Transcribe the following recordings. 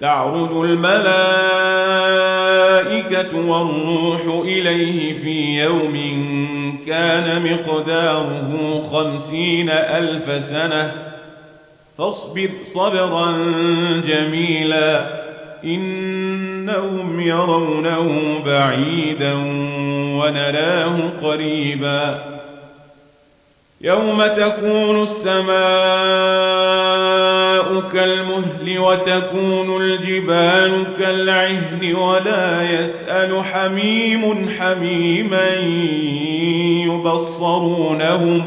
تعرج الملائكة والروح إليه في يوم كان مقداره خمسين ألف سنة. فاصبر صبرا جميلا إنهم يرونه بعيدا ونراه قريبا. يوم تكون السماء كالمهل وتكون الجبال كالعهن ولا يسأل حميم حميما يبصرونهم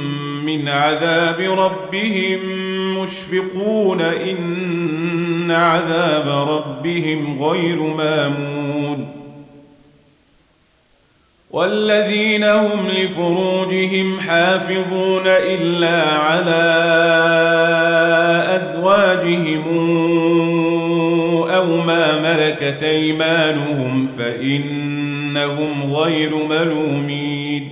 من عذاب ربهم مشفقون إن عذاب ربهم غير مامون. والذين هم لفروجهم حافظون إلا على أزواجهم أو ما ملكت أيمانهم فإنهم غير ملومين.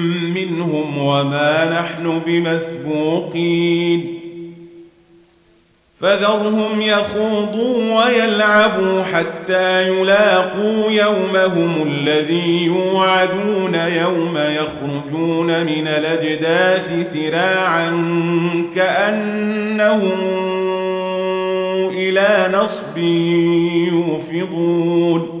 وما نحن بمسبوقين. فذرهم يخوضوا ويلعبوا حتى يلاقوا يومهم الذي يوعدون يوم يخرجون من الأجداث سراعا كأنهم إلى نصب يوفضون.